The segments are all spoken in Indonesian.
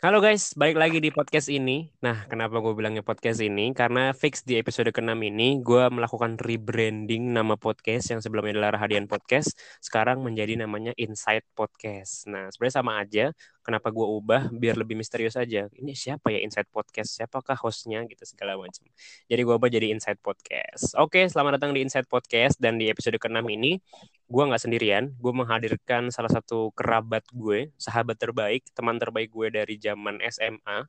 Halo guys, balik lagi di podcast ini. Nah, kenapa gue bilangnya podcast ini? Karena fix di episode ke-6 ini, gue melakukan rebranding nama podcast yang sebelumnya adalah Rahadian Podcast, sekarang menjadi namanya Insight Podcast. Nah, sebenarnya sama aja. Kenapa gue ubah? Biar lebih misterius aja. Ini siapa ya Insight Podcast? Siapakah hostnya? Gitu, segala macam. Jadi gue ubah jadi Insight Podcast. Oke, selamat datang di Insight Podcast. Dan di episode ke-6 ini, gue nggak sendirian. Gue menghadirkan salah satu kerabat gue, sahabat terbaik, teman terbaik gue dari zaman SMA.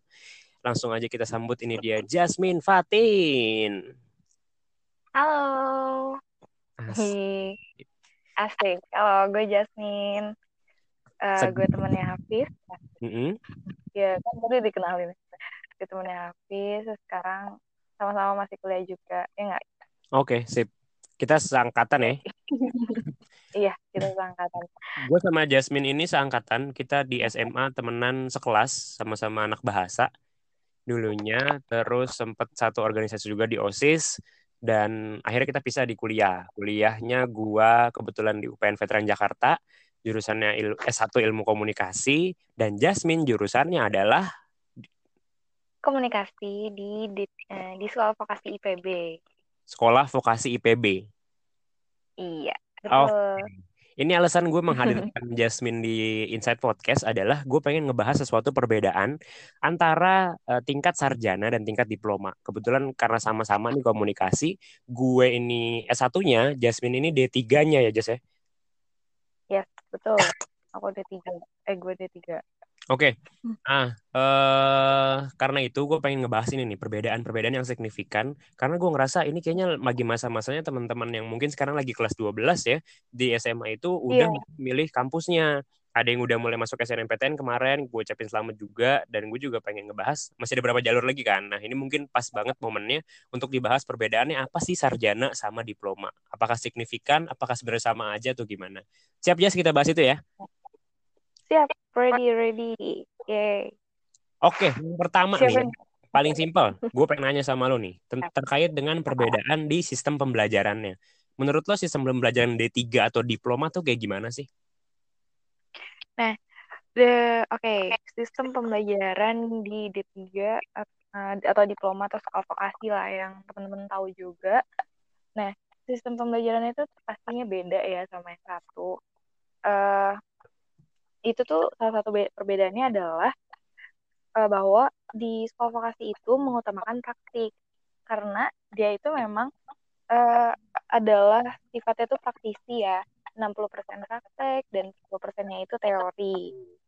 Langsung aja kita sambut ini dia Jasmine Fatin. Halo. Asik. Asik. Halo, gue Jasmine. Uh, gue temennya Hafiz. Mm -hmm. Ya, kan tadi dikenalin. Gue temennya Hafiz. Sekarang sama-sama masih kuliah juga. Ya nggak? Oke, okay, sip. Kita seangkatan ya. iya, kita seangkatan. Gue sama Jasmine ini seangkatan. Kita di SMA temenan sekelas. Sama-sama anak bahasa. Dulunya. Terus sempat satu organisasi juga di OSIS dan akhirnya kita pisah di kuliah. Kuliahnya gua kebetulan di UPN Veteran Jakarta, jurusannya il S1 Ilmu Komunikasi dan Jasmine jurusannya adalah komunikasi di di, eh, di Sekolah Vokasi IPB. Sekolah Vokasi IPB. Iya, betul. Oh, ini alasan gue menghadirkan Jasmine di Inside Podcast adalah gue pengen ngebahas sesuatu perbedaan antara uh, tingkat sarjana dan tingkat diploma. Kebetulan karena sama-sama nih komunikasi, gue ini S1-nya, Jasmine ini D3-nya ya, Jas ya? Betul. Aku D3. Eh, gue D3. Oke, okay. ah uh, karena itu gue pengen ngebahas ini nih perbedaan-perbedaan yang signifikan karena gue ngerasa ini kayaknya lagi masa-masanya teman-teman yang mungkin sekarang lagi kelas 12 ya di SMA itu udah yeah. milih kampusnya. Ada yang udah mulai masuk SNMPTN kemarin, gue ucapin selamat juga dan gue juga pengen ngebahas masih ada berapa jalur lagi kan. Nah ini mungkin pas banget momennya untuk dibahas perbedaannya apa sih sarjana sama diploma. Apakah signifikan, apakah sebenarnya sama aja atau gimana? Siap ya kita bahas itu ya. Siap, ready, ready. Yay. Oke, yang pertama Siap, nih, paling simpel. Gue pengen nanya sama lo nih, ter terkait dengan perbedaan di sistem pembelajarannya. Menurut lo sistem pembelajaran D3 atau diploma tuh kayak gimana sih? Nah, the oke, okay, sistem pembelajaran di D3 uh, atau diploma atau sekolah vokasi lah yang teman-teman tahu juga. Nah, sistem pembelajaran itu pastinya beda ya sama yang satu. Uh, itu tuh salah satu perbedaannya adalah uh, bahwa di sekolah vokasi itu mengutamakan praktik karena dia itu memang uh, adalah sifatnya itu praktisi ya 60% praktek dan 10%-nya itu teori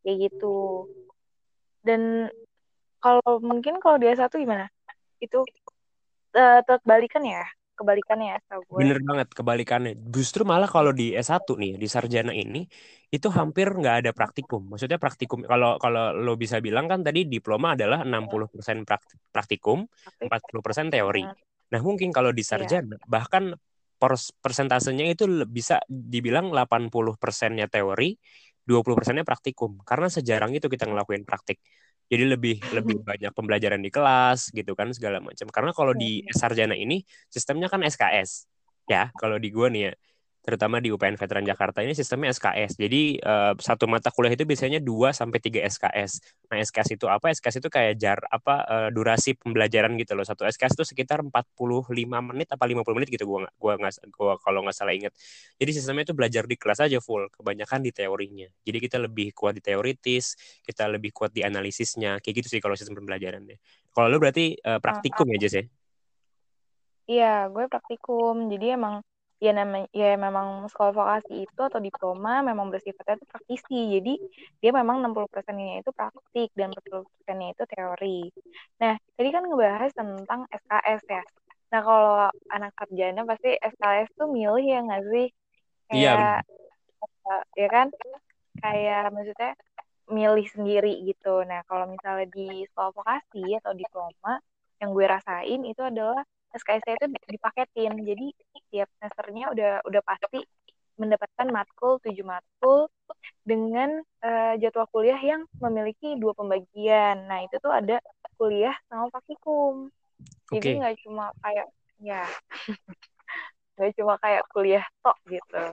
kayak gitu dan kalau mungkin kalau dia satu gimana itu uh, terbalikan ya kebalikannya ya gue. Bener banget kebalikannya. Justru malah kalau di S1 nih di sarjana ini itu hampir nggak ada praktikum. Maksudnya praktikum kalau kalau lo bisa bilang kan tadi diploma adalah 60% praktikum, 40% teori. Nah, mungkin kalau di iya. sarjana yeah. bahkan persentasenya itu bisa dibilang 80%-nya teori, 20%-nya praktikum. Karena sejarang itu kita ngelakuin praktik. Jadi lebih lebih banyak pembelajaran di kelas gitu kan segala macam. Karena kalau di sarjana ini sistemnya kan SKS ya kalau di gua nih ya terutama di UPN Veteran Jakarta ini sistemnya SKS. Jadi uh, satu mata kuliah itu biasanya 2 sampai 3 SKS. Nah, SKS itu apa? SKS itu kayak jar apa uh, durasi pembelajaran gitu loh. Satu SKS itu sekitar 45 menit apa 50 menit gitu gua gua nggak gua kalau nggak salah inget. Jadi sistemnya itu belajar di kelas aja full, kebanyakan di teorinya. Jadi kita lebih kuat di teoritis, kita lebih kuat di analisisnya. Kayak gitu sih kalau sistem pembelajarannya. Kalau lu berarti uh, praktikum ya, Jess ya? Iya, gue praktikum. Jadi emang ya namanya ya memang sekolah vokasi itu atau diploma memang bersifatnya itu praktisi. Jadi dia memang 60 persennya itu praktik dan 40 persennya itu teori. Nah tadi kan ngebahas tentang SKS ya. Nah kalau anak sarjana pasti SKS tuh milih ya nggak sih? Iya, kayak iya. ya kan? Kayak maksudnya milih sendiri gitu. Nah kalau misalnya di sekolah vokasi atau diploma yang gue rasain itu adalah SKS itu dipaketin. Jadi tiap semesternya udah udah pasti mendapatkan matkul tujuh matkul dengan uh, jadwal kuliah yang memiliki dua pembagian. Nah itu tuh ada kuliah sama praktikum jadi nggak cuma kayak ya nggak cuma kayak kuliah tok gitu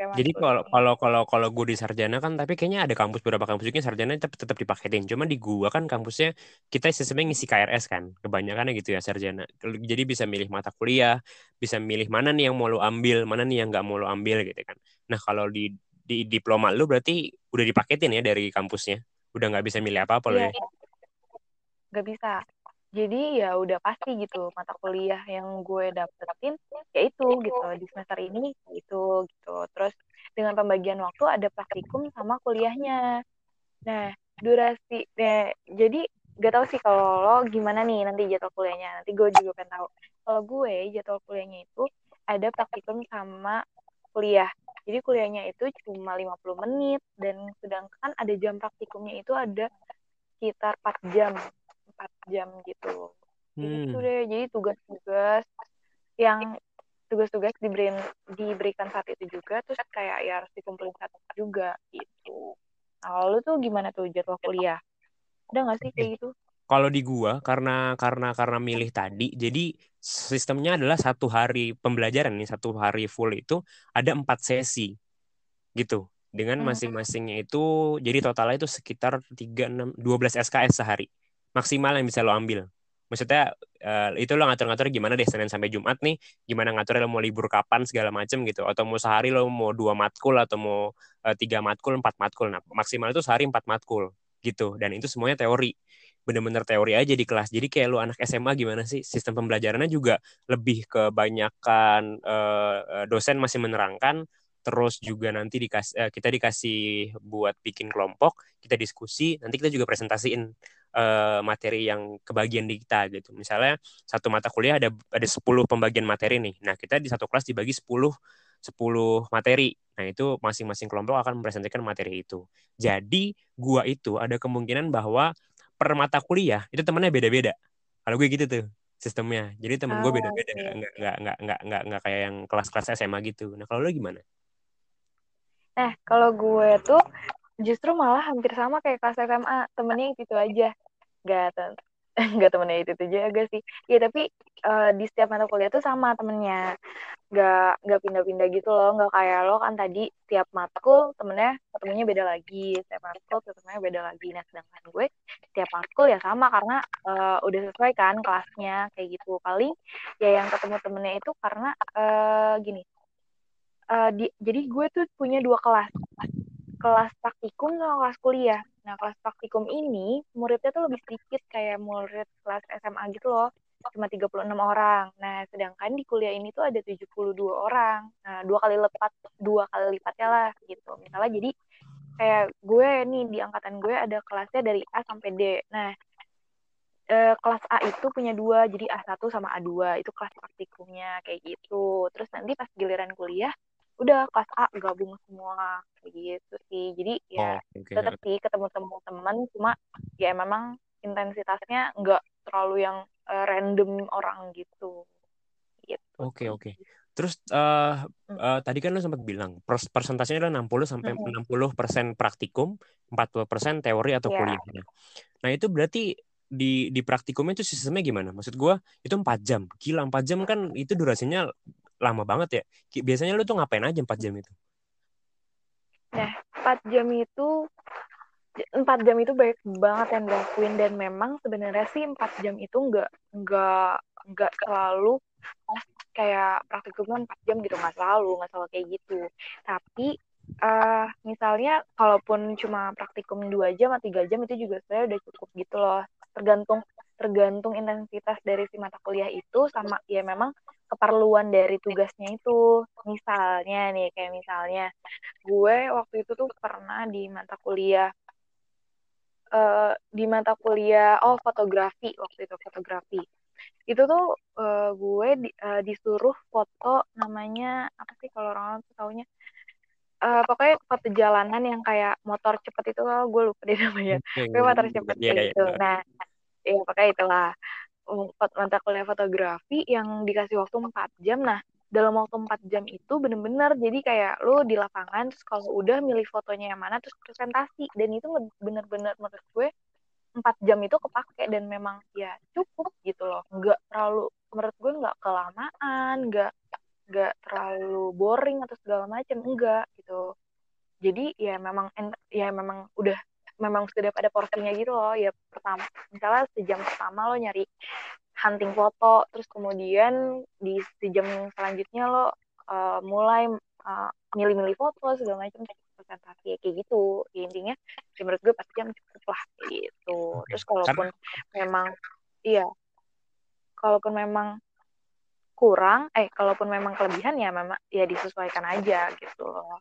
Jadi kalau kalau kalau kalau gue di sarjana kan tapi kayaknya ada kampus beberapa kampus juga sarjana tetap tetap dipaketin. Cuma di gua kan kampusnya kita sistemnya ngisi KRS kan. Kebanyakannya gitu ya sarjana. Jadi bisa milih mata kuliah, bisa milih mana nih yang mau lo ambil, mana nih yang nggak mau lo ambil gitu kan. Nah, kalau di di diploma lu berarti udah dipaketin ya dari kampusnya. Udah nggak bisa milih apa-apa lo Iya, ya. nggak bisa. Jadi ya udah pasti gitu mata kuliah yang gue dapetin ya itu gitu di semester ini itu gitu. Terus dengan pembagian waktu ada praktikum sama kuliahnya. Nah, durasi deh. Jadi gak tau sih kalau lo gimana nih nanti jadwal kuliahnya. Nanti gue juga pengen tahu. Kalau gue jadwal kuliahnya itu ada praktikum sama kuliah. Jadi kuliahnya itu cuma 50 menit dan sedangkan ada jam praktikumnya itu ada sekitar 4 jam. 4 jam gitu. Jadi Hmm. itu deh. Jadi tugas-tugas yang tugas-tugas diberi, diberikan saat itu juga terus kayak ya harus dikumpulin saat itu juga gitu. Nah, lu tuh gimana tuh jadwal kuliah? Ada nggak sih kayak gitu? Kalau di gua karena karena karena milih tadi, jadi sistemnya adalah satu hari pembelajaran nih, satu hari full itu ada empat sesi gitu. Dengan Hmm. masing-masingnya itu jadi totalnya itu sekitar 3 6 12 SKS sehari. Maksimal yang bisa lo ambil. Maksudnya eh, itu lo ngatur-ngatur gimana deh Senin sampai Jumat nih, gimana ngatur lo mau libur kapan segala macem gitu, atau mau sehari lo mau dua matkul atau mau eh, tiga matkul, empat matkul. Nah maksimal itu sehari empat matkul gitu, dan itu semuanya teori bener-bener teori aja di kelas. Jadi kayak lu anak SMA gimana sih sistem pembelajarannya juga lebih kebanyakan eh, dosen masih menerangkan terus juga nanti dikasih eh, kita dikasih buat bikin kelompok, kita diskusi, nanti kita juga presentasiin eh, materi yang kebagian di kita gitu. Misalnya satu mata kuliah ada ada 10 pembagian materi nih. Nah, kita di satu kelas dibagi 10 10 materi. Nah, itu masing-masing kelompok akan mempresentasikan materi itu. Jadi, gua itu ada kemungkinan bahwa per mata kuliah itu temennya beda-beda. Kalau gue gitu tuh sistemnya. Jadi temen gue Oh, beda-beda, oke. nggak nggak nggak nggak nggak nggak kayak yang kelas-kelas SMA gitu. Nah, kalau lu gimana? Nah, kalau gue tuh justru malah hampir sama kayak kelas SMA, temennya itu aja. Gak, te- gak temennya itu aja sih. Ya tapi eh, di setiap mata kuliah tuh sama temennya. Gak, gak pindah-pindah gitu loh. Gak kayak lo kan tadi tiap matkul temennya ketemunya beda lagi. Setiap matkul ketemunya beda lagi. Nah, sedangkan gue tiap matkul ya sama karena eh, udah sesuai kan kelasnya kayak gitu. Paling ya yang ketemu temennya itu karena eh, gini. eh, di, jadi gue tuh punya dua kelas kelas praktikum sama kelas kuliah. Nah, kelas praktikum ini muridnya tuh lebih sedikit kayak murid kelas SMA gitu loh. Cuma 36 orang. Nah, sedangkan di kuliah ini tuh ada 72 orang. Nah, dua kali lipat, dua kali lipatnya lah gitu. Misalnya jadi kayak gue nih di angkatan gue ada kelasnya dari A sampai D. Nah, eh, kelas A itu punya dua, jadi A1 sama A2 itu kelas praktikumnya kayak gitu. Terus nanti pas giliran kuliah, udah kelas A gabung semua gitu sih. Jadi ya Oh, oke. tetap sih ketemu teman-teman, cuma ya memang intensitasnya nggak terlalu yang eh, random orang gitu. Gitu Oke, sih. oke. Terus eh Hmm. eh, tadi kan lu sempat bilang pers- persentasenya adalah 60 sampai Mm-mm. 60% praktikum, 40% teori atau Iya. kuliahnya. Nah, itu berarti di di praktikumnya itu sistemnya gimana? Maksud gua itu 4 jam. Gila, 4 jam kan itu durasinya lama banget ya. Biasanya lu tuh ngapain aja 4 jam itu? Nah, 4 jam itu 4 jam itu banyak banget yang dilakuin dan memang sebenarnya sih 4 jam itu nggak nggak nggak selalu pas kayak praktikumnya 4 jam gitu nggak selalu nggak selalu kayak gitu tapi eh misalnya kalaupun cuma praktikum 2 jam atau 3 jam itu juga sebenarnya udah cukup gitu loh tergantung tergantung intensitas dari si mata kuliah itu sama ya memang keperluan dari tugasnya itu. Misalnya nih kayak misalnya gue waktu itu tuh pernah di mata kuliah eh, di mata kuliah oh fotografi waktu itu fotografi. Itu tuh eh, gue di- eh, disuruh foto namanya apa sih kalau orang tuh taunya? Eh, pokoknya foto jalanan yang kayak motor cepet itu oh, gue lupa deh namanya. Pokoknya motor cepet kayak iya, gitu. iya. nah ya pokoknya itulah. Mata kuliah fotografi yang dikasih waktu 4 jam. Nah dalam waktu 4 jam itu bener-bener jadi kayak lu di lapangan terus kalau udah milih fotonya yang mana terus presentasi. Dan itu bener-bener menurut gue 4 jam itu kepake. Dan memang ya cukup gitu loh. Nggak terlalu menurut gue nggak kelamaan nggak nggak terlalu boring atau segala macam. Enggak gitu. Jadi ya memang ya memang udah memang sudah pada porsinya gitu loh ya pertama misalnya sejam pertama lo nyari hunting foto terus kemudian di sejam selanjutnya lo uh, mulai uh, milih-milih foto segala macam presentasi ya, kayak gitu. Ya, intinya ya menurut gue pasti jam cukup lah kayak gitu terus kalaupun Karena... memang iya kalaupun memang kurang eh kalaupun memang kelebihan ya memang ya disesuaikan aja gitu loh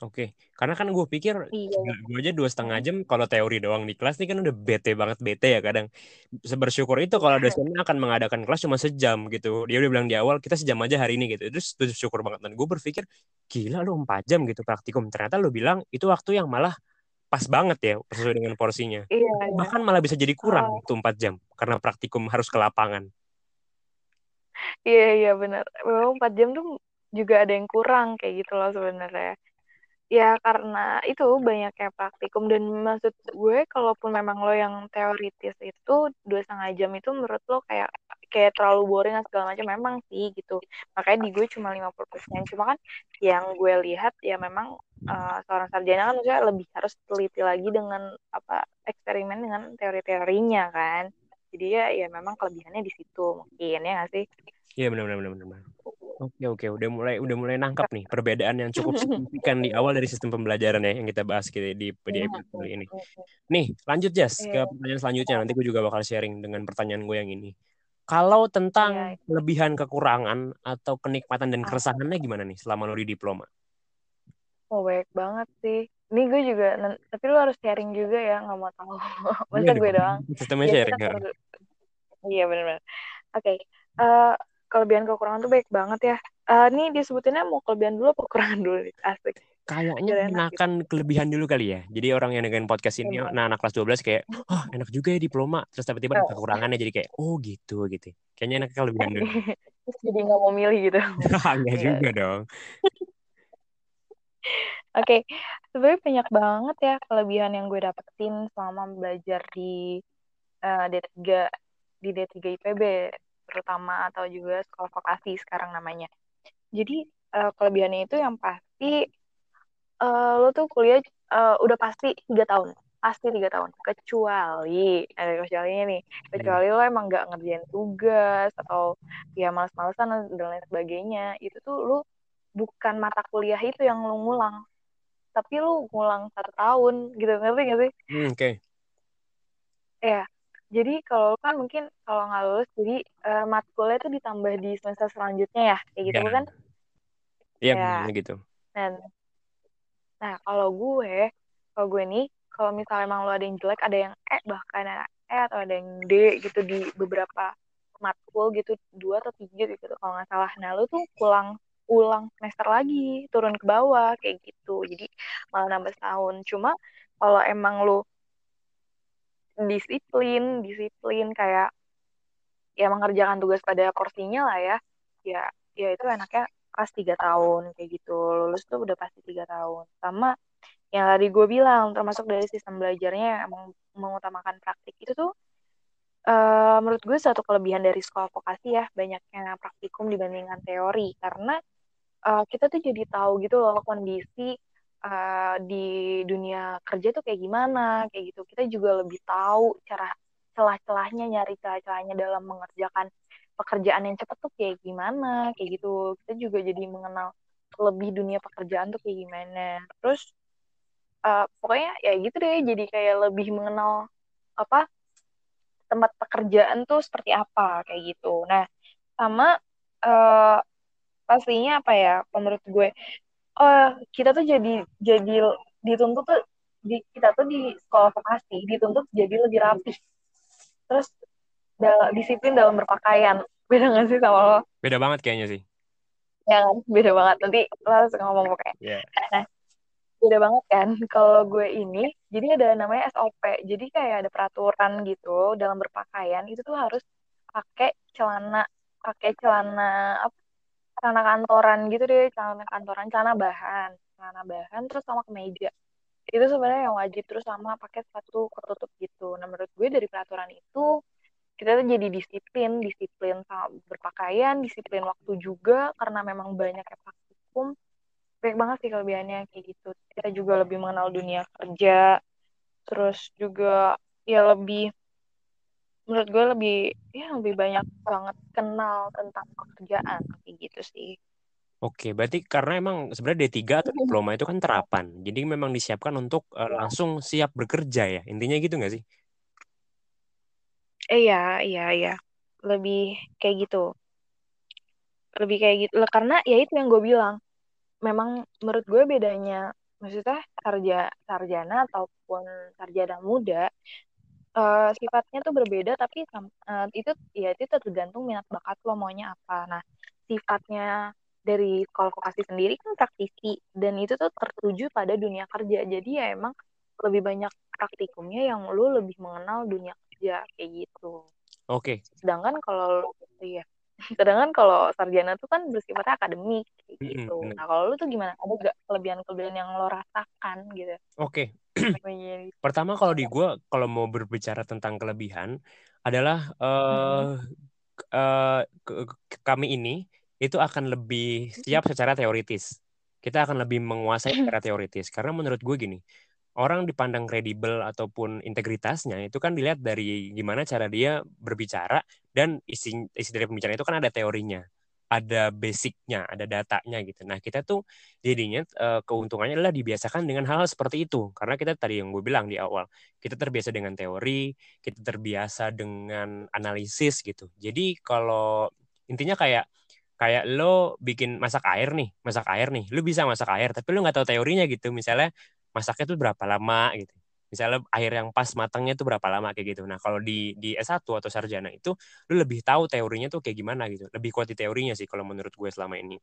Oke, karena kan gue pikir iya. gue aja dua setengah jam kalau teori doang di kelas nih kan udah bete banget bete ya kadang. Bersyukur itu kalau dosennya akan mengadakan kelas cuma sejam gitu. Dia udah bilang di awal kita sejam aja hari ini gitu. Terus bersyukur banget dan gue berpikir gila lu empat jam gitu praktikum. Ternyata lu bilang itu waktu yang malah pas banget ya sesuai dengan porsinya. Iya, iya. Bahkan malah bisa jadi kurang oh. tuh empat jam karena praktikum harus ke lapangan. Iya iya benar. Memang empat jam tuh juga ada yang kurang kayak gitu loh sebenarnya ya karena itu banyak kayak praktikum. Dan maksud gue kalaupun memang lo yang teoritis itu dua setengah jam itu menurut lo kayak kayak terlalu boring dan segala macam memang sih gitu. Makanya di gue cuma 50% cuma kan yang gue lihat ya memang uh, seorang sarjana kan maksudnya lebih harus teliti lagi dengan apa eksperimen dengan teori-teorinya kan. Jadi ya ya memang kelebihannya di situ mungkin ya nggak sih? Iya benar benar benar benar. Oke oke udah mulai udah mulai nangkap nih perbedaan yang cukup signifikan di awal dari sistem pembelajaran ya yang kita bahas gitu di di iya, episode kali ini. Nih lanjut Jas ke iya. pertanyaan selanjutnya nanti gue juga bakal sharing dengan pertanyaan gue yang ini. Kalau tentang iya, kelebihan kekurangan atau kenikmatan dan keresahannya gimana nih selama lo di diploma? Oh baik banget sih. Ini gue juga, tapi lo harus sharing juga ya, nggak mau tahu. Masa gue doang. Sistemnya sharing. Iya benar-benar. Oke, okay. uh, eh, kelebihan kekurangan tuh baik banget ya. Uh, ini disebutinnya mau kelebihan dulu apa kekurangan dulu nih? Asik. Kayaknya enakan gitu. kelebihan dulu kali ya. Jadi orang yang dengan podcast ini, nah anak kelas 12 kayak, oh enak juga ya diploma. Terus tiba-tiba ada kekurangannya jadi kayak, oh gitu gitu. Kayaknya enak kelebihan dulu. Terus jadi nggak mau milih gitu. Enggak iya. juga dong. Oke, okay. sebenarnya banyak banget ya kelebihan yang gue dapetin selama belajar di uh, D3 di D3 IPB terutama atau juga sekolah vokasi sekarang namanya. Jadi uh, kelebihannya itu yang pasti uh, lo tuh kuliah uh, udah pasti tiga tahun pasti tiga tahun kecuali ada kecualinya nih kecuali lo emang nggak ngerjain tugas atau ya malas-malasan dan lain sebagainya itu tuh lo bukan mata kuliah itu yang lo ngulang tapi lo ngulang satu tahun gitu ngerti gak sih? Hmm, Oke. Okay. Ya jadi kalau kan mungkin kalau nggak lulus, jadi uh, matkulnya itu ditambah di semester selanjutnya ya, kayak gitu ya. kan? Iya, ya. gitu. Dan, nah kalau gue, kalau gue nih, kalau misalnya emang lo ada yang jelek, ada yang E bahkan ada E atau ada yang D gitu di beberapa matkul gitu, dua atau tiga gitu kalau nggak salah. Nah lo tuh pulang ulang semester lagi, turun ke bawah kayak gitu. Jadi malah nambah setahun. Cuma kalau emang lo disiplin disiplin kayak ya mengerjakan tugas pada porsinya lah ya. Ya ya itu enaknya pas tiga tahun kayak gitu. Lulus tuh udah pasti tiga tahun. Sama yang tadi gue bilang termasuk dari sistem belajarnya emang mengutamakan praktik itu tuh uh, menurut gue satu kelebihan dari sekolah vokasi ya banyaknya praktikum dibandingkan teori. Karena uh, kita tuh jadi tahu gitu loh kondisi uh, di dunia kerja tuh kayak gimana kayak gitu. Kita juga lebih tahu cara celah-celahnya nyari celah-celahnya dalam mengerjakan pekerjaan yang cepat tuh kayak gimana kayak gitu. Kita juga jadi mengenal lebih dunia pekerjaan tuh kayak gimana. Terus uh, pokoknya ya gitu deh jadi kayak lebih mengenal apa tempat pekerjaan tuh seperti apa kayak gitu. Nah sama uh, pastinya apa ya menurut gue uh, kita tuh jadi jadi dituntut tuh di kita tuh di sekolah vokasi dituntut jadi lebih rapi terus dalam disiplin dalam berpakaian. Beda gak sih sama lo? Beda banget kayaknya sih. Ya kan beda banget. Nanti lo harus ngomong pokoknya. Yeah. nah beda banget kan? Kalau gue ini jadi ada namanya SOP jadi kayak ada peraturan gitu dalam berpakaian itu tuh harus pakai celana pakai celana apa celana kantoran gitu deh celana kantoran celana bahan. Celana bahan terus sama kemeja. Itu sebenarnya yang wajib terus sama pakai sepatu ketutup gitu. Nah menurut gue dari peraturan itu kita tuh jadi disiplin disiplin sama berpakaian disiplin waktu juga karena memang banyak ya praktikum banyak banget sih kelebihannya kayak gitu. Kita juga lebih mengenal dunia kerja terus juga ya lebih menurut gue lebih ya lebih banyak banget kenal tentang pekerjaan kayak gitu sih Oke, berarti karena emang sebenarnya D3 atau diploma itu kan terapan. Jadi memang disiapkan untuk uh, langsung siap bekerja ya. Intinya gitu nggak sih? Eh, iya, iya, iya. Lebih kayak gitu. Lebih kayak gitu. Karena ya itu yang gue bilang. Memang menurut gue bedanya, maksudnya sarja, sarjana ataupun sarjana muda, uh, sifatnya tuh berbeda, tapi uh, itu ya itu tergantung minat bakat lo maunya apa. Nah, sifatnya dari sekolah vokasi sendiri kan praktisi dan itu tuh tertuju pada dunia kerja jadi ya emang lebih banyak praktikumnya yang lu lebih mengenal dunia kerja kayak gitu. Oke. Okay. Sedangkan kalau iya, sedangkan kalau sarjana tuh kan bersifatnya akademik gitu. Mm -hmm. Nah kalau lu tuh gimana? Ada gak kelebihan-kelebihan yang lo rasakan gitu? Oke. Okay. Pertama kalau di gue kalau mau berbicara tentang kelebihan adalah uh, uh, kami ini itu akan lebih siap secara teoritis. Kita akan lebih menguasai secara teoritis. Karena menurut gue gini, orang dipandang kredibel ataupun integritasnya itu kan dilihat dari gimana cara dia berbicara dan isi isi dari pembicaraan itu kan ada teorinya ada basicnya, ada datanya gitu. Nah kita tuh jadinya uh, keuntungannya adalah dibiasakan dengan hal, hal seperti itu. Karena kita tadi yang gue bilang di awal, kita terbiasa dengan teori, kita terbiasa dengan analisis gitu. Jadi kalau intinya kayak kayak lo bikin masak air nih, masak air nih, lo bisa masak air, tapi lo nggak tahu teorinya gitu. Misalnya masaknya tuh berapa lama gitu. Misalnya air yang pas matangnya tuh berapa lama kayak gitu. Nah kalau di di S1 atau sarjana itu lo lebih tahu teorinya tuh kayak gimana gitu. Lebih kuat di teorinya sih kalau menurut gue selama ini.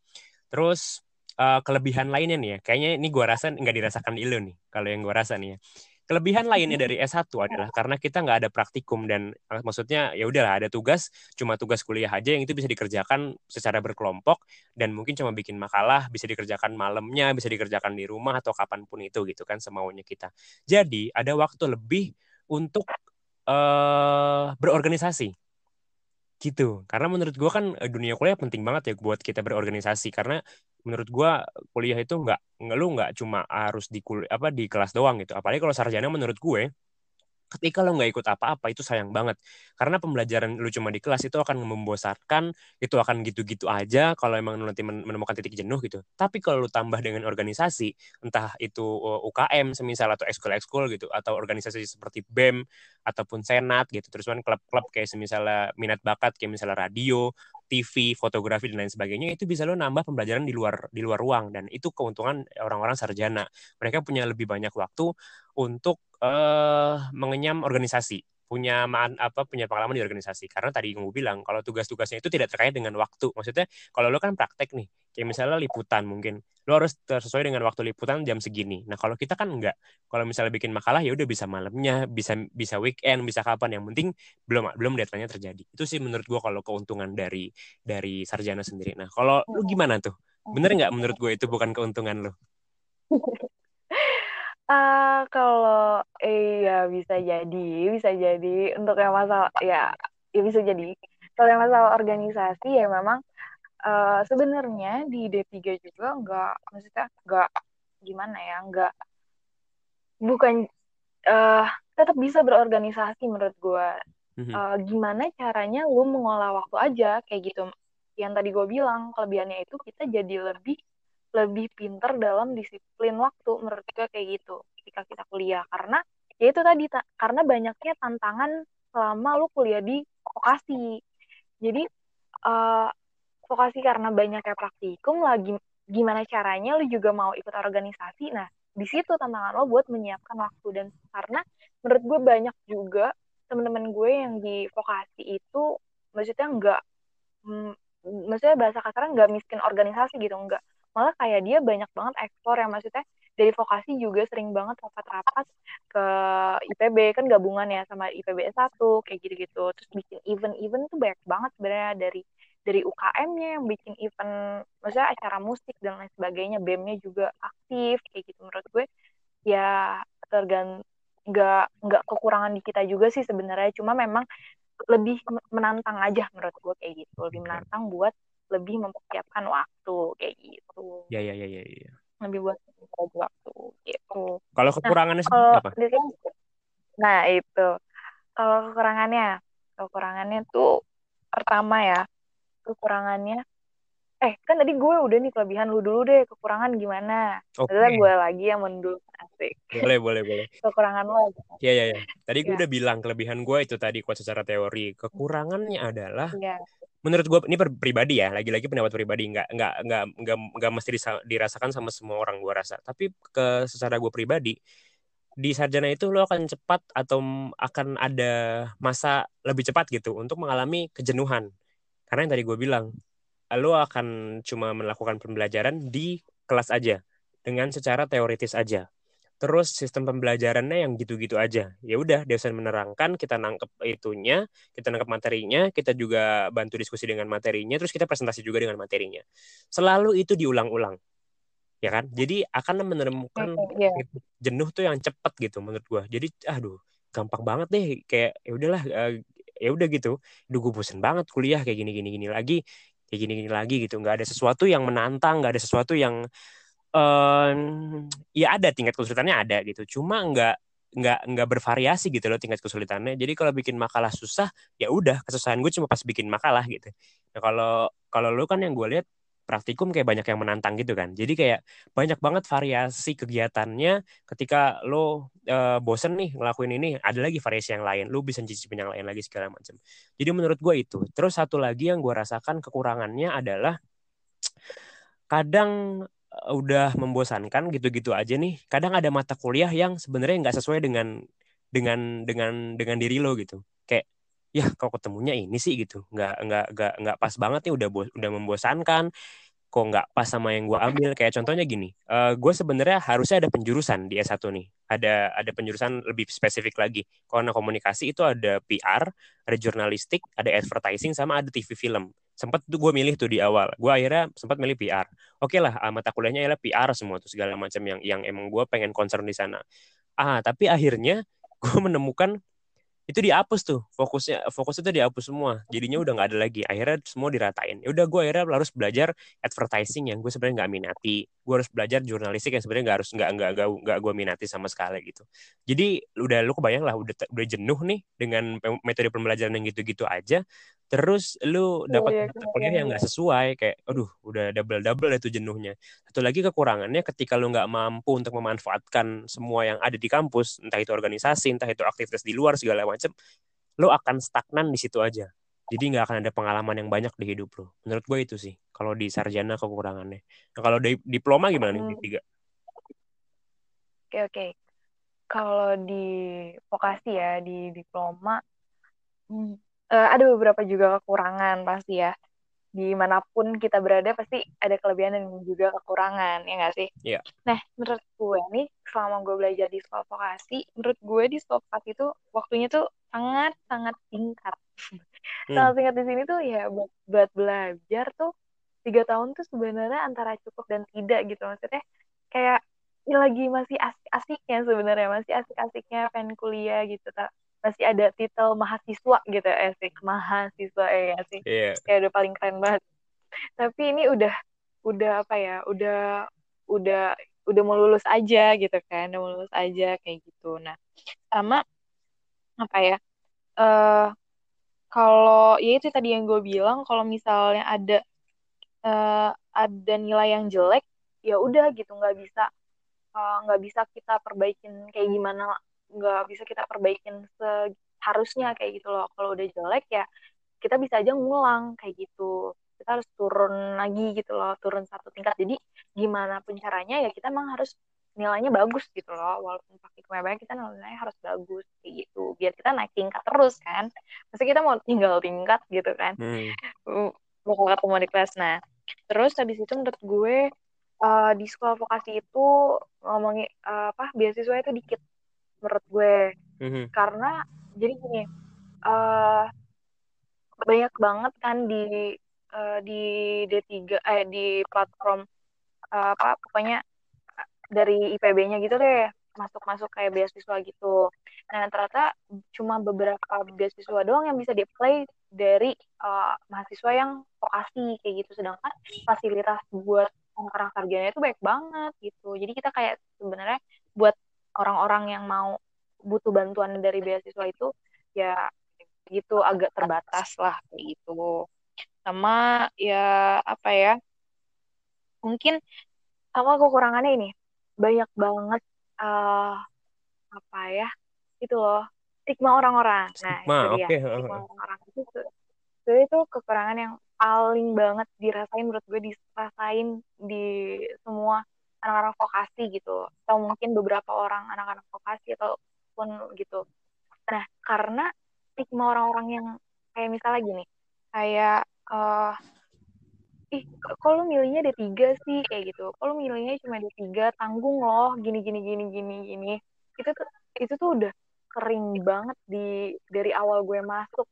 Terus uh, kelebihan lainnya nih ya, kayaknya ini gue rasa nggak dirasakan di lo nih. Kalau yang gue rasa nih ya Kelebihan lainnya dari S1 adalah karena kita nggak ada praktikum dan eh, maksudnya ya udahlah ada tugas, cuma tugas kuliah aja yang itu bisa dikerjakan secara berkelompok dan mungkin cuma bikin makalah bisa dikerjakan malamnya, bisa dikerjakan di rumah atau kapan pun itu gitu kan semaunya kita. Jadi ada waktu lebih untuk uh, berorganisasi gitu. Karena menurut gue kan eh, dunia kuliah penting banget ya buat kita berorganisasi. Karena menurut gue kuliah itu nggak lu nggak cuma harus di kul apa di kelas doang gitu. Apalagi kalau sarjana menurut gue ketika lo nggak ikut apa-apa itu sayang banget. Karena pembelajaran lu cuma di kelas itu akan membosankan itu akan gitu-gitu aja kalau emang nanti menemukan titik jenuh gitu. Tapi kalau lu tambah dengan organisasi entah itu UKM semisal atau ekskul-ekskul gitu atau organisasi seperti BEM ataupun senat gitu terus kan klub-klub kayak misalnya minat bakat kayak misalnya radio TV, fotografi dan lain sebagainya itu bisa lo nambah pembelajaran di luar di luar ruang dan itu keuntungan orang-orang sarjana. Mereka punya lebih banyak waktu untuk uh, mengenyam organisasi punya apa punya pengalaman di organisasi. Karena tadi gue bilang kalau tugas-tugasnya itu tidak terkait dengan waktu. Maksudnya kalau lo kan praktek nih kayak misalnya liputan mungkin lo harus sesuai dengan waktu liputan jam segini. Nah kalau kita kan enggak. Kalau misalnya bikin makalah ya udah bisa malamnya bisa bisa weekend bisa kapan. Yang penting belum belum deadline terjadi. Itu sih menurut gue kalau keuntungan dari dari sarjana sendiri. Nah kalau lo gimana tuh? Bener nggak menurut gue itu bukan keuntungan lo Uh, kalau iya bisa jadi, bisa jadi untuk yang masalah ya, ya bisa jadi. Kalau yang masalah organisasi ya memang uh, sebenarnya di D3 juga nggak maksudnya nggak gimana ya, nggak bukan uh, tetap bisa berorganisasi menurut gue. Uh, gimana caranya lu mengolah waktu aja kayak gitu. Yang tadi gue bilang kelebihannya itu kita jadi lebih lebih pinter dalam disiplin waktu menurut gue kayak gitu ketika kita kuliah. Karena ya itu tadi ta karena banyaknya tantangan selama lu kuliah di vokasi. Jadi uh, vokasi karena banyaknya praktikum lagi gimana caranya lu juga mau ikut organisasi. Nah di situ tantangan lo buat menyiapkan waktu. Dan karena menurut gue banyak juga teman-teman gue yang di vokasi itu maksudnya nggak mm, maksudnya bahasa kasarnya nggak miskin organisasi gitu nggak malah kayak dia banyak banget ekspor yang maksudnya dari vokasi juga sering banget rapat-rapat ke IPB kan gabungan ya sama IPB S1 kayak gitu-gitu. Terus bikin event-event tuh banyak banget sebenarnya dari dari UKM-nya yang bikin event maksudnya acara musik dan lain sebagainya BEM-nya juga aktif kayak gitu menurut gue. Ya tergant nggak nggak kekurangan di kita juga sih sebenarnya. Cuma memang lebih menantang aja menurut gue kayak gitu. Lebih menantang buat lebih mempersiapkan waktu kayak gitu. Ya ya ya ya, ya. lebih buat waktu gitu. Kalau kekurangannya nah, kalau, apa? nah itu. Kalau kekurangannya kekurangannya tuh pertama ya kekurangannya eh kan tadi gue udah nih kelebihan lu dulu deh kekurangan gimana? Okay. gue lagi yang mendul asik. Boleh boleh boleh. Kekurangan lo ya ya ya tadi gue ya. udah bilang kelebihan gue itu tadi kuat secara teori. Kekurangannya adalah ya. menurut gue ini pribadi ya lagi-lagi pendapat pribadi nggak nggak nggak nggak nggak mesti dirasakan sama semua orang gue rasa. Tapi ke secara gue pribadi di sarjana itu lo akan cepat atau akan ada masa lebih cepat gitu untuk mengalami kejenuhan. Karena yang tadi gue bilang lo akan cuma melakukan pembelajaran di kelas aja dengan secara teoritis aja. Terus sistem pembelajarannya yang gitu-gitu aja. Ya udah, dosen menerangkan, kita nangkep itunya, kita nangkep materinya, kita juga bantu diskusi dengan materinya, terus kita presentasi juga dengan materinya. Selalu itu diulang-ulang. Ya kan? Jadi akan menemukan yeah. jenuh tuh yang cepat gitu menurut gua. Jadi aduh, gampang banget deh kayak ya udahlah uh, ya udah gitu. Duh gue bosen banget kuliah kayak gini gini gini lagi kayak gini-gini lagi gitu. Nggak ada sesuatu yang menantang nggak ada sesuatu yang um, ya ada tingkat kesulitannya ada gitu. Cuma nggak nggak nggak bervariasi gitu loh tingkat kesulitannya. Jadi kalau bikin makalah susah ya udah kesusahan gue cuma pas bikin makalah gitu. Nah kalau kalau lu kan yang gue lihat praktikum kayak banyak yang menantang gitu kan. Jadi kayak banyak banget variasi kegiatannya ketika lo uh, bosen nih ngelakuin ini, ada lagi variasi yang lain. Lo bisa cicipin yang lain lagi segala macam. Jadi menurut gue itu. Terus satu lagi yang gue rasakan kekurangannya adalah kadang eh, udah membosankan gitu-gitu aja nih. Kadang ada mata kuliah yang sebenarnya nggak sesuai dengan dengan dengan dengan diri lo gitu. Kayak ya kok ketemunya ini sih gitu. Nggak nggak nggak nggak pas banget nih udah udah membosankan. Kok nggak pas sama yang gue ambil? Kayak contohnya gini uh, eh, gue sebenarnya harusnya ada penjurusan di S1 nih. Ada ada penjurusan lebih spesifik lagi. Karena komunikasi itu ada PR ada jurnalistik ada advertising sama ada TV film. Sempat tuh gue milih tuh di awal. Gue akhirnya sempat milih PR oke okay lah uh, mata kuliahnya adalah PR semua tuh segala macam yang yang emang gue pengen concern di sana. Ah tapi akhirnya gue menemukan itu dihapus tuh fokusnya fokus itu dihapus semua. Jadinya udah nggak ada lagi. Akhirnya semua diratain. Ya udah gue akhirnya harus belajar advertising yang gue sebenarnya nggak minati. Gue harus belajar jurnalistik yang sebenarnya nggak harus nggak nggak nggak gue minati sama sekali gitu. Jadi udah lu kebayang lah udah udah jenuh nih dengan metode pembelajaran yang gitu-gitu aja terus lu dapat oh, kuliah yang nggak sesuai kayak aduh udah double double itu jenuhnya. Satu lagi kekurangannya ketika lu nggak mampu untuk memanfaatkan semua yang ada di kampus entah itu organisasi entah itu aktivitas di luar segala macam lu akan stagnan di situ aja. Jadi nggak akan ada pengalaman yang banyak di hidup lo menurut gue itu sih kalau di sarjana kekurangannya. Nah, kalau di diploma gimana nih hmm. tiga? Oke oke. Kalau di vokasi ya di diploma hmm, uh, ada beberapa juga kekurangan pasti ya di mana pun kita berada pasti ada kelebihan dan juga kekurangan ya nggak sih? Iya. Yeah. Nah menurut gue nih selama gue belajar di sekolah vokasi, menurut gue di sekolah vokasi itu waktunya tuh sangat sangat singkat. Hmm. sangat singkat di sini tuh ya buat buat belajar tuh tiga tahun tuh sebenarnya antara cukup dan tidak gitu maksudnya kayak ini lagi masih asik-asiknya sebenarnya masih asik-asiknya pengen kuliah gitu tak masih ada titel mahasiswa gitu ya sih. Mahasiswa ya sih? Yeah. kayak udah paling keren banget. Tapi ini udah udah apa ya udah udah udah mau lulus aja gitu kan udah mau lulus aja kayak gitu. Nah sama apa ya uh, kalau ya itu tadi yang gue bilang kalau misalnya ada uh, ada nilai yang jelek ya udah gitu. Nggak bisa eh, nggak uh, bisa kita perbaikin kayak gimana nggak bisa kita perbaikin seharusnya kayak gitu loh. Kalau udah jelek ya kita bisa aja ngulang kayak gitu. Kita harus turun lagi gitu loh turun satu tingkat. Jadi gimana pun caranya ya kita emang harus nilainya bagus gitu loh. Walaupun pakai kemewahan kita nilainya harus bagus kayak gitu. Biar kita naik tingkat terus kan. Masa kita mau tinggal tingkat gitu kan? Hmm. mau ketemu di kelas. Nah terus habis itu menurut gue uh, di sekolah vokasi itu ngomongin uh, apa beasiswa itu dikit menurut gue mm-hmm. karena jadi gini uh, banyak banget kan di uh, di D3 eh di platform uh, apa pokoknya dari IPB-nya gitu deh masuk-masuk kayak beasiswa gitu. Nah, ternyata cuma beberapa beasiswa doang yang bisa di-apply dari uh, mahasiswa yang vokasi kayak gitu. Sedangkan fasilitas buat orang sarjana itu baik banget gitu. Jadi kita kayak sebenarnya buat orang-orang yang mau butuh bantuan dari beasiswa itu ya gitu agak terbatas lah kayak gitu. Sama ya apa ya? Mungkin sama kekurangannya ini banyak banget uh, apa ya itu loh stigma orang-orang. Nah, itu dia. Okay. Stigma orang-orang itu itu, itu kekurangan yang paling banget dirasain menurut gue dirasain di semua anak-anak vokasi gitu atau mungkin beberapa orang anak-anak vokasi ataupun gitu. Nah karena stigma orang-orang yang kayak misalnya gini kayak uh, ih kok milihnya D3 sih? Kayak gitu. Lu milihnya cuma D3 tanggung loh gini gini gini gini gini. Itu tuh itu tuh udah kering banget di dari awal gue masuk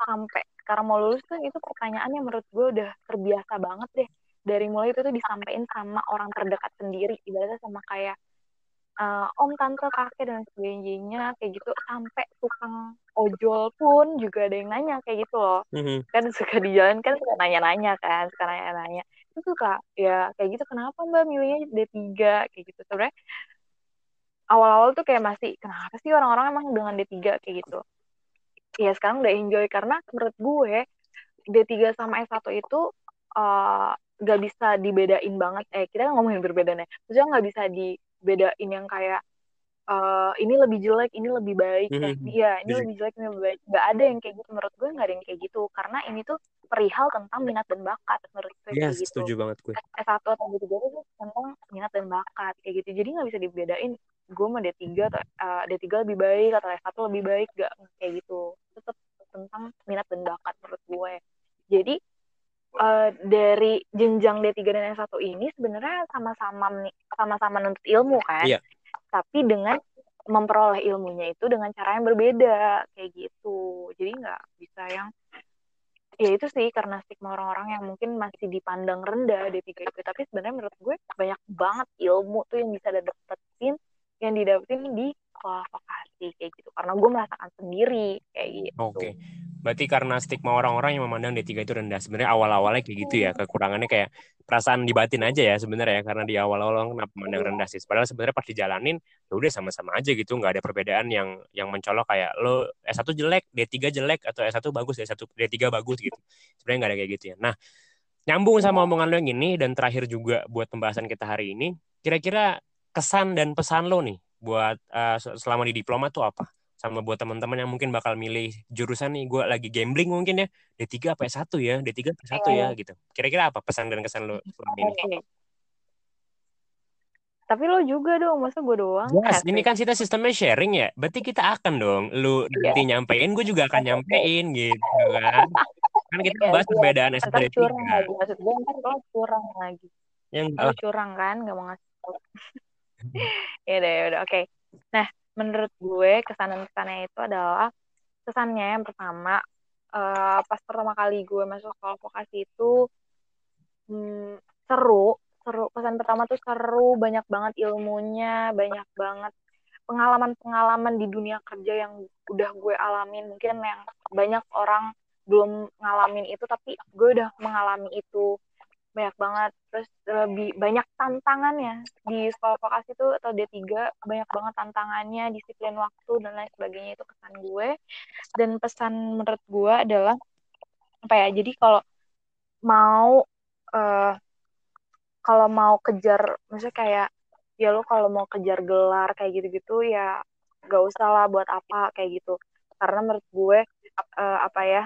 sampai sekarang mau lulus tuh itu pertanyaannya menurut gue udah terbiasa banget deh dari mulai itu tuh disampaikan sama orang terdekat sendiri ibaratnya sama kayak uh, om tante kakek dan sebagainya kayak gitu. Sampai tukang ojol pun juga ada yang nanya kayak gitu loh. Mm-hmm. kan suka di jalan kan suka nanya-nanya kan suka nanya-nanya. Itu suka ya kayak gitu kenapa mbak milihnya D3 kayak gitu. Sebenarnya awal-awal tuh kayak masih kenapa sih orang-orang emang dengan D3 kayak gitu. Ya sekarang udah enjoy. Karena menurut gue D3 sama S1 itu uh, gak bisa dibedain banget. Eh kita kan ngomongin berbeda nih maksudnya nggak bisa dibedain yang kayak uh, ini lebih jelek ini lebih baik. Mm -hmm. iya ini lebih jelek ini lebih baik. Nggak ada yang kayak gitu. Menurut gue nggak ada yang kayak gitu. Karena ini tuh perihal tentang minat dan bakat menurut gue yes, kayak gitu. setuju banget gue. S1 atau D3 itu tentang minat dan bakat kayak gitu. Jadi nggak bisa dibedain gue mau D3 atau uh, D3 lebih baik atau S1 lebih baik gak kayak gitu. Tetap tentang minat dan bakat menurut gue. Jadi uh, dari jenjang D3 dan S1 ini sebenarnya sama-sama sama-sama nuntut ilmu kan. Iya. Tapi dengan memperoleh ilmunya itu dengan cara yang berbeda kayak gitu. Jadi nggak bisa yang ya itu sih karena stigma orang-orang yang mungkin masih dipandang rendah D3 itu tapi sebenarnya menurut gue banyak banget ilmu tuh yang bisa dapetin yang didapetin di sekolah vokasi kayak gitu karena gue merasakan sendiri kayak gitu. Oke. Okay. Berarti karena stigma orang-orang yang memandang D3 itu rendah. Sebenarnya awal-awalnya kayak gitu ya. Kekurangannya kayak perasaan di batin aja ya sebenarnya ya karena di awal-awal kenapa memandang rendah sih. Padahal sebenarnya pas dijalanin ya udah sama-sama aja gitu, nggak ada perbedaan yang yang mencolok kayak lo S1 jelek, D3 jelek atau S1 bagus, S1 D3 bagus gitu. Sebenarnya nggak ada kayak gitu ya. Nah, nyambung sama omongan lo yang ini dan terakhir juga buat pembahasan kita hari ini, kira-kira kesan dan pesan lo nih buat uh, selama di diploma tuh apa? Sama buat teman-teman yang mungkin bakal milih jurusan nih, gue lagi gambling mungkin ya, D3 apa S1 ya, D3 apa S1 ya gitu. Kira-kira apa pesan dan kesan lo selama ini? Okay. Tapi lo juga dong, masa gue doang? Yes, ini kan kita sistemnya sharing ya. Berarti kita akan dong, lu yeah. nanti nyampein, gue juga akan nyampein gitu kan. kan kita bahas perbedaan S1 dan curang lagi. Maksud gue ntar lo curang lagi. Yang lo curang kan, gak mau ngasih. Ya udah udah oke. Nah menurut gue kesan kesannya itu adalah kesannya yang pertama uh, pas pertama kali gue masuk sekolah vokasi itu hmm, seru seru. Kesan pertama tuh seru banyak banget ilmunya banyak banget pengalaman-pengalaman di dunia kerja yang udah gue alamin. Mungkin yang banyak orang belum ngalamin itu tapi gue udah mengalami itu banyak banget. Terus lebih banyak tantangannya. Di sekolah vokasi itu atau D3 banyak banget tantangannya disiplin waktu dan lain sebagainya. Itu kesan gue. Dan pesan menurut gue adalah apa ya jadi kalau mau uh, kalau mau kejar maksudnya kayak ya lo kalau mau kejar gelar kayak gitu-gitu ya gak usah lah buat apa kayak gitu. Karena menurut gue uh, apa ya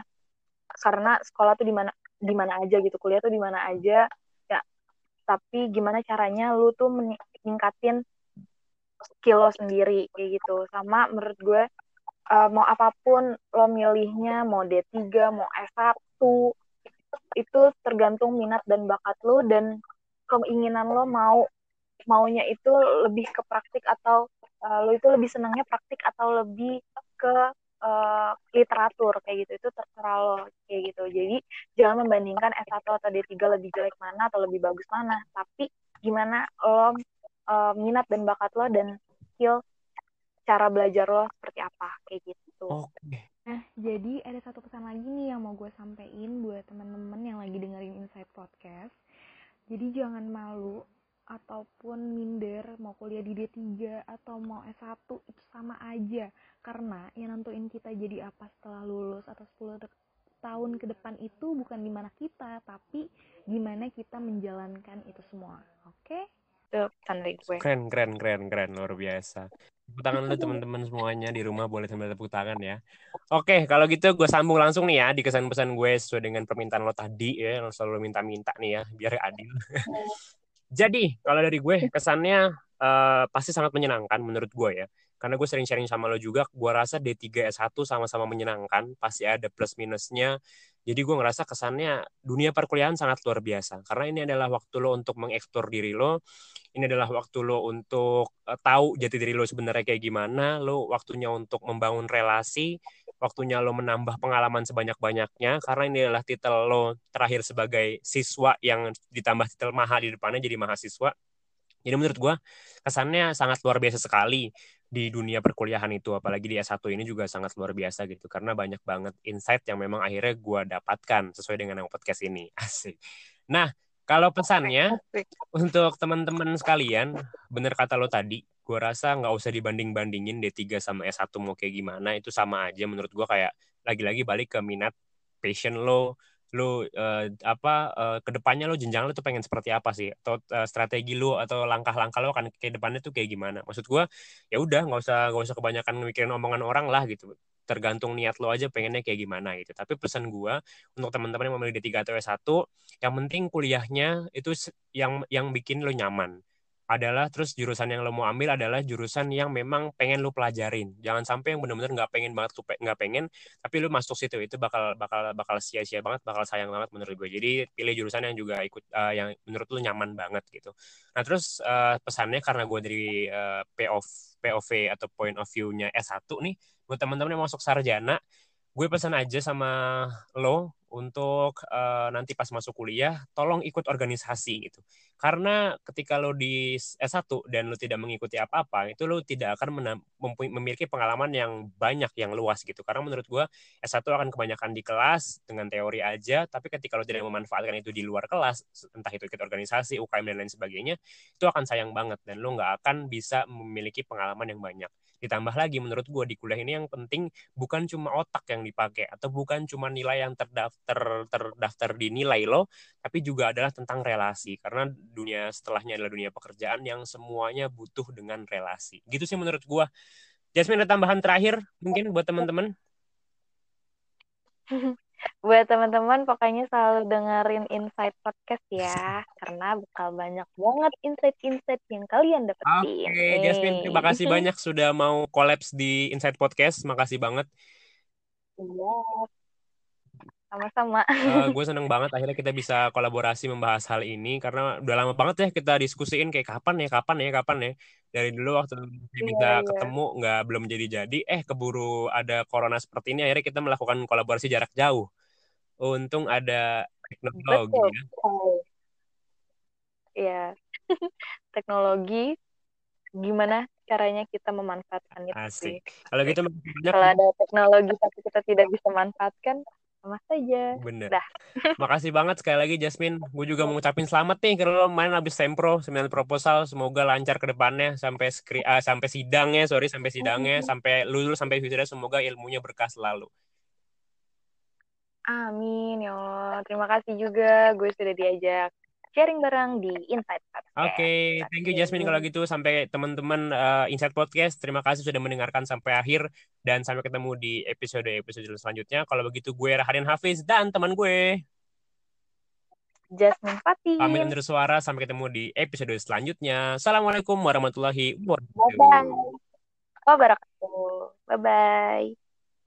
karena sekolah tuh di mana di mana aja gitu kuliah tuh di mana aja. Ya tapi gimana caranya lu tuh meningkatin skill lo sendiri kayak gitu. Sama menurut gue uh, mau apa pun lo milihnya mau D3 mau S1 itu tergantung minat dan bakat lo dan keinginan lo mau maunya itu lebih ke praktik atau uh, lo itu lebih senangnya praktik atau lebih ke uh, literatur kayak gitu itu terserah lo kayak gitu jadi jangan membandingkan S1 atau D3 lebih jelek mana atau lebih bagus mana tapi gimana lo uh, minat dan bakat lo dan skill cara belajar lo seperti apa kayak gitu. Oke. Okay. Nah, jadi ada satu pesan lagi nih yang mau gue sampein buat teman-teman yang lagi dengerin Insight Podcast. Jadi jangan malu ataupun minder mau kuliah di D3 atau mau S1 itu sama aja. Karena yang nentuin kita jadi apa setelah lulus atau 10 tahun ke depan itu bukan di mana kita, tapi gimana kita menjalankan itu semua. Oke? Okay? Itu pesan dari gue. Keren, keren, keren, keren. Luar biasa. Tepuk tangan lu teman-teman semuanya di rumah boleh sambil tepuk tangan ya. Oke, kalau gitu gue sambung langsung nih ya di kesan-pesan gue sesuai dengan permintaan lo tadi ya, lo selalu minta-minta nih ya, biar adil. Jadi, kalau dari gue kesannya uh, pasti sangat menyenangkan menurut gue ya karena gue sering sharing sama lo juga gue rasa D3 S1 sama-sama menyenangkan pasti ada plus minusnya jadi gue ngerasa kesannya dunia perkuliahan sangat luar biasa. Karena ini adalah waktu lo untuk mengeksplor diri lo ini adalah waktu lo untuk uh, tahu jati diri lo sebenarnya kayak gimana lo waktunya untuk membangun relasi waktunya lo menambah pengalaman sebanyak-banyaknya. Karena ini adalah titel lo terakhir sebagai siswa yang ditambah titel maha di depannya jadi mahasiswa. Jadi menurut gue kesannya sangat luar biasa sekali di dunia perkuliahan itu apalagi di S1 ini juga sangat luar biasa gitu karena banyak banget insight yang memang akhirnya gue dapatkan sesuai dengan yang podcast ini. Asik. Nah kalau pesannya untuk teman-teman sekalian bener kata lo tadi gue rasa nggak usah dibanding-bandingin D3 sama S1 mau kayak gimana itu sama aja menurut gue kayak lagi-lagi balik ke minat passion lo lu uh, apa uh, ke depannya lu jenjang lu tuh pengen seperti apa sih? Atau uh, strategi lu atau langkah-langkah lu akan ke depannya tuh kayak gimana? Maksud gua ya udah nggak usah nggak usah kebanyakan mikirin omongan orang lah gitu. Tergantung niat lo aja pengennya kayak gimana gitu. Tapi pesan gua untuk teman-teman yang memilih D3 atau S1 yang penting kuliahnya itu yang yang bikin lo nyaman adalah terus jurusan yang lo mau ambil adalah jurusan yang memang pengen lo pelajarin. Jangan sampai yang benar-benar nggak pengen banget tuh nggak pengen, tapi lo masuk situ itu bakal bakal bakal sia-sia banget, bakal sayang banget menurut gue. Jadi pilih jurusan yang juga ikut uh, yang menurut lo nyaman banget gitu. Nah terus uh, pesannya karena gue dari uh, POV POV atau point of view-nya S1 nih, buat teman-teman yang masuk sarjana, gue pesan aja sama lo untuk uh, nanti pas masuk kuliah tolong ikut organisasi gitu. Karena ketika lo di S1 dan lo tidak mengikuti apa-apa, itu lo tidak akan memiliki pengalaman yang banyak yang luas gitu. Karena menurut gue S1 akan kebanyakan di kelas dengan teori aja, tapi ketika lo tidak memanfaatkan itu di luar kelas, entah itu ikut organisasi, UKM dan lain sebagainya, itu akan sayang banget dan lo nggak akan bisa memiliki pengalaman yang banyak. Ditambah lagi menurut gue di kuliah ini yang penting bukan cuma otak yang dipakai atau bukan cuma nilai yang terdaftar terdaftar di nilai lo, tapi juga adalah tentang relasi karena dunia setelahnya adalah dunia pekerjaan yang semuanya butuh dengan relasi. Gitu sih menurut gue. Jasmine ada tambahan terakhir mungkin buat teman-teman? buat teman-teman pokoknya selalu dengerin Insight Podcast ya karena bakal banyak banget insight-insight yang kalian dapetin. Oke, okay, Jasmine terima kasih banyak sudah mau kolaps di Insight Podcast. Makasih banget. Iya. Sama-sama. Uh, gue seneng banget akhirnya kita bisa kolaborasi membahas hal ini karena udah lama banget ya kita diskusiin kayak kapan ya, kapan ya, kapan ya. Dari dulu waktu kita yeah, yeah. ketemu nggak belum jadi-jadi, eh keburu ada corona seperti ini akhirnya kita melakukan kolaborasi jarak jauh. Untung ada teknologi Betul. ya. Iya. teknologi gimana caranya kita memanfaatkan itu Asik. sih. Kalau gitu kalau ada teknologi tapi kita tidak bisa manfaatkan sama saja. Bener. Dah. Makasih banget sekali lagi Jasmine. Gue juga mau ngucapin selamat nih karena lo main habis sempro sembilan proposal. Semoga lancar ke depannya sampai skri uh, sampai sidangnya, sorry sampai sidangnya, sampai lulus sampai wisuda semoga ilmunya berkah selalu. Amin ya Allah. Terima kasih juga gue sudah diajak sharing bareng di Insight Podcast. Oke, okay, thank you Jasmine kalau gitu sampai teman-teman uh, Insight Podcast. Terima kasih sudah mendengarkan sampai akhir dan sampai ketemu di episode-episode selanjutnya. Kalau begitu gue Rahadian Hafiz dan teman gue Jasmine Fatih. Pamit undur suara sampai ketemu di episode selanjutnya. Assalamualaikum warahmatullahi wabarakatuh. Bye bye. Bye bye.